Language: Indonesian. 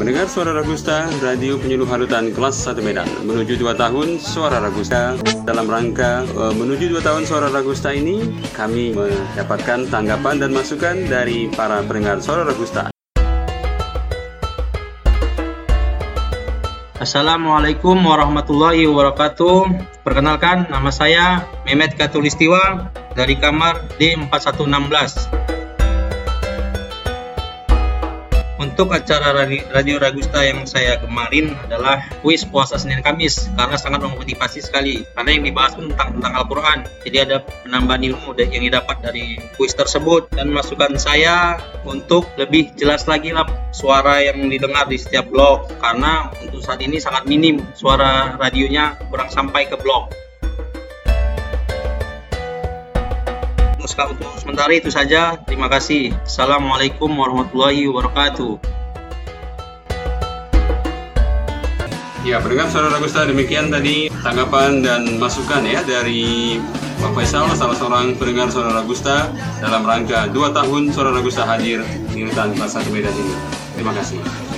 Suara Ragusta, Radio Penyuluh Halutan kelas 1 Medan Menuju 2 tahun Suara Ragusta Dalam rangka uh, menuju 2 tahun Suara Ragusta ini Kami mendapatkan tanggapan dan masukan dari para pendengar Suara Ragusta Assalamualaikum warahmatullahi wabarakatuh. Perkenalkan, nama saya Mehmet Katulistiwa dari kamar D4116. Untuk acara Radio Ragusta yang saya kemarin adalah kuis puasa Senin Kamis karena sangat memotivasi sekali. Karena yang dibahas pun tentang tentang Al-Quran. Jadi ada penambahan ilmu yang didapat dari kuis tersebut. Dan masukan saya untuk lebih jelas lagi lah suara yang didengar di setiap blog. Karena untuk saat ini sangat minim suara radionya kurang sampai ke blog untuk sementara itu saja. Terima kasih. Assalamualaikum warahmatullahi wabarakatuh. Ya, pendengar Saudara Ragusta demikian tadi tanggapan dan masukan ya dari Pak Faisal, salah seorang pendengar Saudara Ragusta dalam rangka 2 tahun Saudara Ragusta hadir di Rutan 1 Medan ini. Terima kasih.